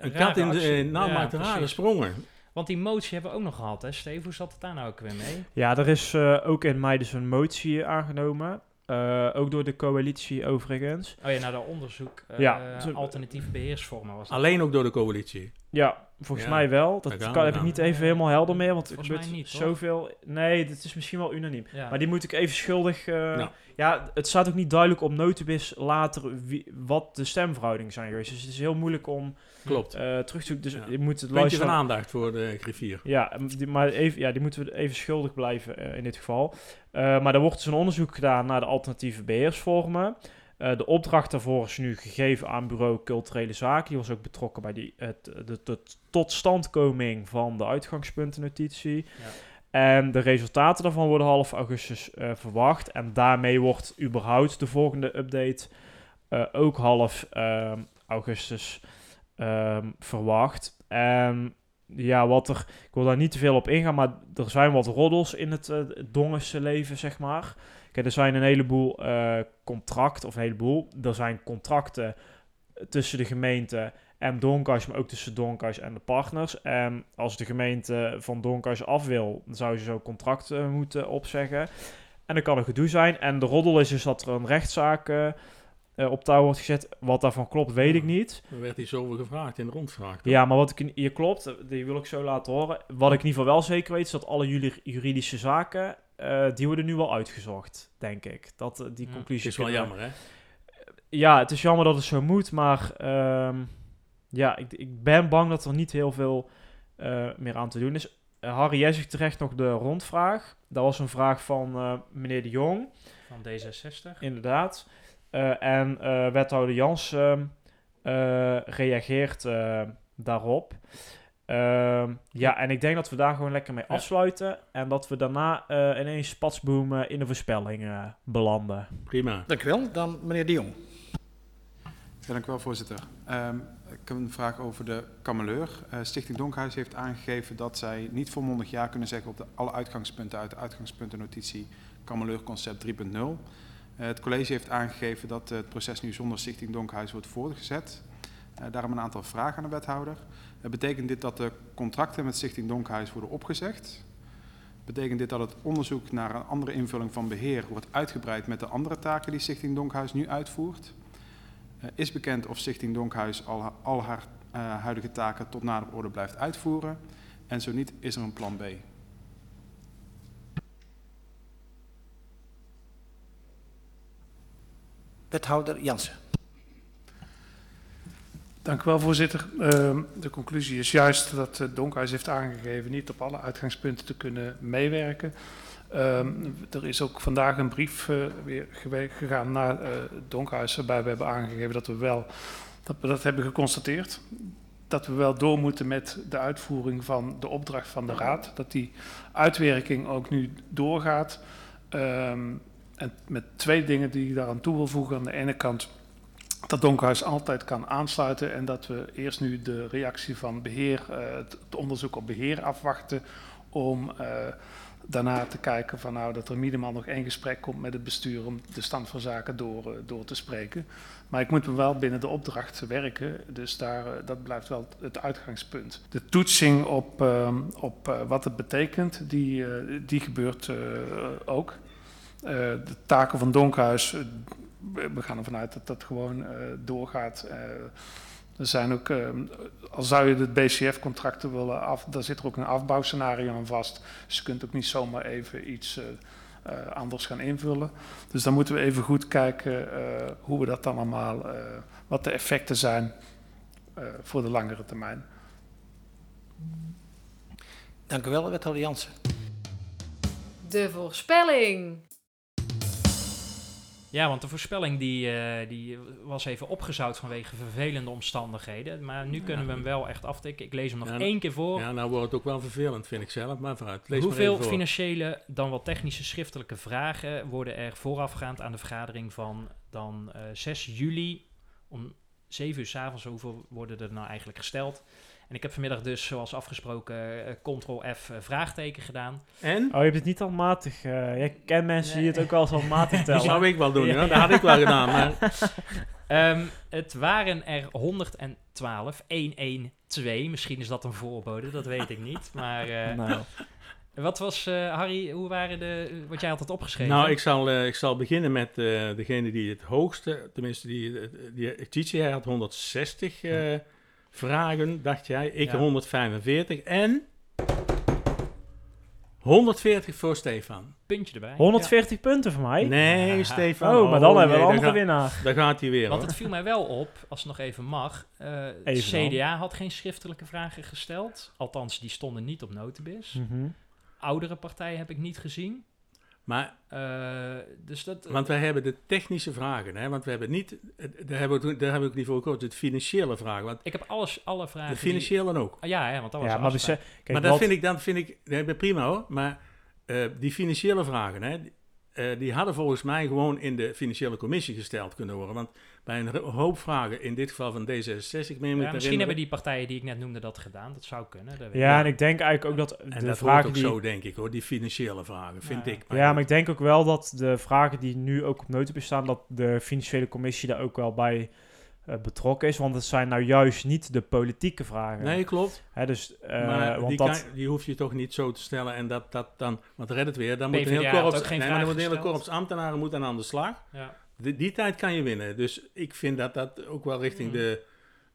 Een kat in de, eh, nou Ja, maakt een rare sprongen. Want die motie hebben we ook nog gehad, hè Steve? Hoe zat het daar nou ook weer mee? Ja, er is eh, ook in mei dus een motie aangenomen. Eh, ook door de coalitie overigens. Oh ja, naar de onderzoek eh, Ja, alternatieve beheersvormen was dat. Alleen ook door de coalitie. Ja, volgens Ja, mij wel. Dat kan, heb ik niet even helemaal helder meer. Want er Volgens mij gebeurt niet, zoveel... Nee, dit is misschien wel unaniem. Ja. Maar die moet ik even schuldig... eh, Nou. Ja, het staat ook niet duidelijk op notubis later wie, wat de stemverhouding zijn geweest. Dus het is heel moeilijk om Klopt. eh, terug te zoeken. Dus Ja. je moet het Puntje luisteren. van aandacht voor de griffier. Ja, die, maar even, ja, die moeten we even schuldig blijven in dit geval. Eh, maar er wordt dus een onderzoek gedaan naar de alternatieve beheersvormen. Eh, de opdracht daarvoor is nu gegeven aan Bureau Culturele Zaken. Die was ook betrokken bij die, het, de, de totstandkoming van de uitgangspuntennotitie. Ja. En de resultaten daarvan worden half augustus eh, verwacht. En daarmee wordt überhaupt de volgende update ook half ehm, augustus ehm, verwacht. En ja, wat er, ik wil daar niet te veel op ingaan, maar er zijn wat roddels in het, eh, het Dongense leven, zeg maar. Kijk, er zijn een heleboel eh contracten, of een heleboel, er zijn contracten tussen de gemeente en Donkhuis, maar ook tussen Donkhuis en de partners. En als de gemeente van Donkhuis af wil, dan zou ze zo contracten moeten opzeggen. En dan kan er gedoe zijn. En de roddel is dus dat er een rechtszaak eh, op touw wordt gezet. Wat daarvan klopt, weet ik niet. Er werd iets over gevraagd in de rondvraag. toch? Ja, maar wat ik in- hier klopt, die wil ik zo laten horen. Wat ik in ieder geval wel zeker weet, is dat alle jullie juridische zaken, eh, die worden nu wel uitgezocht, denk ik. Dat eh, die Ja. conclusie. Het is wel jammer, hè? Ja, het is jammer dat het zo moet, maar ehm, ja, ik, ik ben bang dat er niet heel veel eh, meer aan te doen is. Harry, jij zegt terecht nog de rondvraag. Dat was een vraag van eh, meneer de Jong, Van D66. inderdaad. Eh, en eh, wethouder Jans ehm, eh, reageert eh, daarop. Ehm, ja, en ik denk dat we daar gewoon lekker mee Ja. afsluiten. En dat we daarna eh, ineens spatsboom eh, in de voorspelling eh, belanden. Prima. Dank u wel. Dan meneer De Jong. Ja, dank u wel, voorzitter. Ehm, ik heb een vraag over de kameleur. Eh, Stichting Donkhuis heeft aangegeven dat zij niet volmondig ja kunnen zeggen op de, alle uitgangspunten uit de uitgangspuntennotitie Kameleur Concept 3.0. Eh, het college heeft aangegeven dat eh, het proces nu zonder Stichting Donkhuis wordt voortgezet. Eh, daarom een aantal vragen aan de wethouder. Betekent dit dat de contracten met Stichting Donkhuis worden opgezegd? Betekent dit dat het onderzoek naar een andere invulling van beheer wordt uitgebreid met de andere taken die Stichting Donkhuis nu uitvoert? Is bekend of Stichting Donkhuis al, al haar huidige taken tot nader orde blijft uitvoeren? En zo niet, is er een plan B? Wethouder Jansen. Dank u wel, voorzitter. Ehm, de conclusie is juist dat het Donkhuis heeft aangegeven niet op alle uitgangspunten te kunnen meewerken. Ehm, er is ook vandaag een brief eh, weer gegaan naar eh, het Donkhuis, waarbij we hebben aangegeven dat we wel dat we dat hebben geconstateerd. Dat we wel door moeten met de uitvoering van de opdracht van de Raad. Dat die uitwerking ook nu doorgaat. En met twee dingen die ik daaraan toe wil voegen. Aan de ene kant dat Donkhuis altijd kan aansluiten en dat we eerst nu de reactie van beheer, eh, het, onderzoek op beheer afwachten om eh, daarna te kijken van nou dat er minimaal nog één gesprek komt met het bestuur om de stand van zaken door, eh, door te spreken. Maar ik moet me wel binnen de opdracht werken, dus daar, dat blijft wel het uitgangspunt. De toetsing op, ehm, op wat het betekent, die, die gebeurt ook. Eh, de taken van Donkhuis, eh, we gaan ervan uit dat dat gewoon eh, doorgaat. Eh, er zijn ook, al zou je het BCF-contracten willen af, daar zit er ook een afbouwscenario aan vast. Dus je kunt ook niet zomaar even iets anders gaan invullen. Dus dan moeten we even goed kijken eh, hoe we dat dan allemaal, eh, wat de effecten zijn eh, voor de langere termijn. Dank u wel, wethouder Jansen. De voorspelling. Ja, want de voorspelling die, eh, die was even opgezout vanwege vervelende omstandigheden. Maar nu kunnen we hem wel echt aftikken. Ik lees hem nog Ja, één keer voor. Ja, nou wordt het ook wel vervelend, vind ik zelf. Maar vooruit, lees Hoeveel financiële, dan wel technische schriftelijke vragen worden er voorafgaand aan de vergadering van dan eh 6 juli om 7 uur s avonds? Hoeveel worden er nou eigenlijk gesteld? En ik heb vanmiddag dus, zoals afgesproken, eh, Ctrl-F eh, vraagteken gedaan. En? Oh, je hebt het niet handmatig. eh jij kent mensen die het ook wel eens handmatig tellen. Dat zou ik wel doen, ja. Dat had ik wel gedaan, maar- Ehm, het waren er 112, 112. Misschien is dat een voorbode, dat weet ik niet. Maar eh, Nou. wat was, eh, Harry, hoe waren de, wat jij had het opgeschreven? Nou, ik zal, eh, ik zal beginnen met eh, degene die het hoogste, tenminste, die, eh, die Titie, hij had 160 eh, vragen, dacht jij. Ik Ja. 145 en 140 voor Stefan. Puntje erbij. 140 punten voor mij? Nee, Ja. Stefan. Oh, maar dan hebben we nee, een andere winnaar. Daar gaat hij weer, Want hoor. het viel mij wel op, als het nog even mag. eh Even CDA had geen schriftelijke vragen gesteld. Althans, die stonden niet op notenbis. Mhm. Oudere partijen heb ik niet gezien. Maar, Eh, dus dat, want wij hebben de technische vragen, hè. Want we hebben niet, daar hebben we, ook- daar hebben we ook niet voor gekozen, de financiële vragen. Want ik heb alles, alle vragen. de financiële ook. Ah, ja, ja, want dat was Ja, maar we afspraak. ze- kijk, maar dat wat- vind ik, dan vind ik, dat prima hoor. Maar eh, die financiële vragen, hè, eh, die hadden volgens mij gewoon in de financiële commissie gesteld kunnen worden. Want bij een ho- hoop vragen, in dit geval van D66, ik meen me Ja, misschien hebben die partijen die ik net noemde dat gedaan. Dat zou kunnen. dat Ja, en ik denk eigenlijk ook dat En de dat hoort vragen ook die... zo, denk ik hoor, die financiële vragen, vind Ja. ik. Ja, maar ik denk ook wel dat de vragen die nu ook op notenbis staan, dat de financiële commissie daar ook wel bij eh, betrokken is. Want het zijn nou juist niet de politieke vragen. Nee, klopt. Hè, dus, eh, maar want die, dat... kan- die hoef je toch niet zo te stellen en dat, dat dan, want red het weer, dan moet een heel korps, nee, maar dan moet een hele korps ambtenaren moet aan de slag. Ja. Die, die tijd kan je winnen. Dus ik vind dat dat ook wel richting Mm. de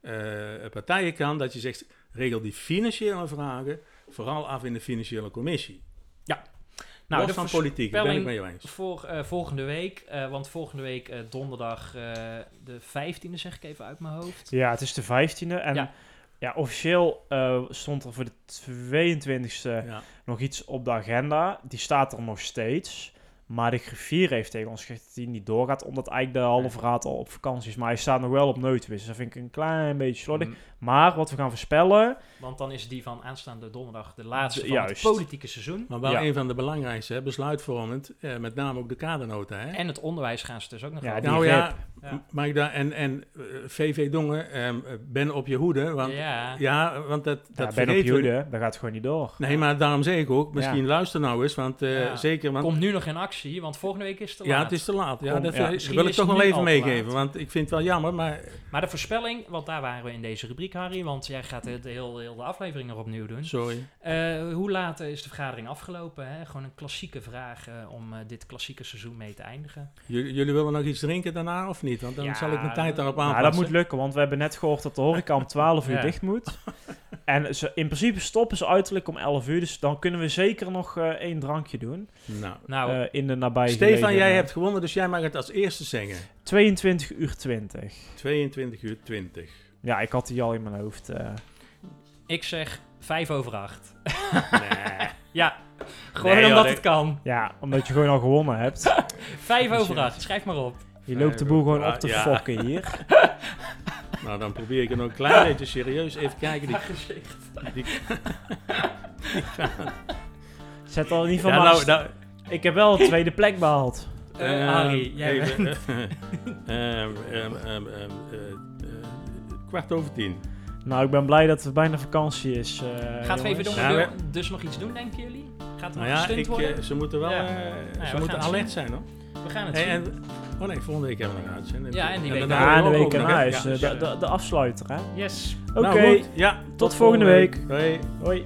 eh, partijen kan. Dat je zegt, regel die financiële vragen vooral af in de financiële commissie. Nou, Los de van politiek, daar ben ik mee eens. Voor eh, volgende week, eh, want volgende week eh, donderdag eh, de 15e zeg ik even uit mijn hoofd. Ja, het is de 15e. En Ja. Ja, officieel eh, stond er voor de 22e Ja. nog iets op de agenda. Die staat er nog steeds. Maar de griffier heeft tegen ons gezegd dat hij niet doorgaat, omdat eigenlijk de halve raad al op vakantie is. Maar hij staat nog wel op. Dus dat vind ik een klein beetje slordig. Mm. Maar wat we gaan voorspellen, Want dan is die van aanstaande donderdag de laatste De- van juist. het politieke seizoen. Maar wel Ja. een van de belangrijkste, hè, besluitvormend, eh, met name ook de kadernota. Hè? En het onderwijs gaan ze dus ook nog Ja, nou ja, Ja. m- mag ik daar, en, en eh, VV Dongen, ehm, eh, ben op je hoede. Want, Ja. ja. want dat, ja, dat ben op we- Jude, dat gaat gewoon niet door. Nee, maar daarom zeg ik ook, misschien Ja. luister nou eens, want eh, Ja. zeker, want Komt nu nog in actie, want volgende week is het te ja, laat. het is te laat. Ja, dat ja. eh, wil ik toch wel nu even meegeven, want ik vind het wel jammer, maar Maar de voorspelling, want daar waren we in deze rubriek, Harry, want jij gaat de, de, heel, heel de aflevering nog opnieuw doen. sorry. Eh, hoe laat is de vergadering afgelopen? Hè? Gewoon een klassieke vraag eh, om dit klassieke seizoen mee te eindigen. Jullie, jullie willen nog iets drinken daarna of niet? Want dan Ja, zal ik mijn tijd daarop Nou, aanpassen. dat moet lukken, want we hebben net gehoord dat de horeca om 12 uur Ja. dicht moet. En ze, in principe stoppen ze uiterlijk om 11 uur, dus dan kunnen we zeker nog eh, één drankje doen. Nou, Nou, in de nabije Stefan, jij hebt gewonnen, dus jij mag het als eerste zeggen. 22 uur 20. 22 uur 20. Ja, ik had die al in mijn hoofd. eh. ik zeg 5 over 8. Nee. Ja, gewoon Nee, omdat het kan. ja, omdat je gewoon al gewonnen hebt. 5 over 8, schrijf maar op. Je loopt de boel gewoon Ja, op te ja. fokken hier. Nou, dan probeer ik het nog een klein beetje serieus. Even kijken. Die, gezicht. die, Zet al in ieder ja, geval maar... nou, nou, Ik heb wel de tweede plek behaald. Eh, ehm, Harry, jij even, bent... ehm, ehm, ehm, ehm, eh, eh, kwart over tien. Nou, ik ben blij dat het bijna vakantie is. eh, Gaat VV jongens. Dongen Ja, wil we- dus nog iets doen, denken jullie? Gaat er Nou nog ja, ik, worden? eh, ze moeten wel Ja. eh, we ze moeten alert zien. zijn hoor. We gaan het Hey, zien. en, oh nee, volgende week hebben we nog een uitzending. Ja, en die week daarna Ja, de week nog, hè? erna is Ja, eh, de, de, de afsluiter, hè? Yes. Oké, Nou, ja, tot, volgende week. Hoi. hoi.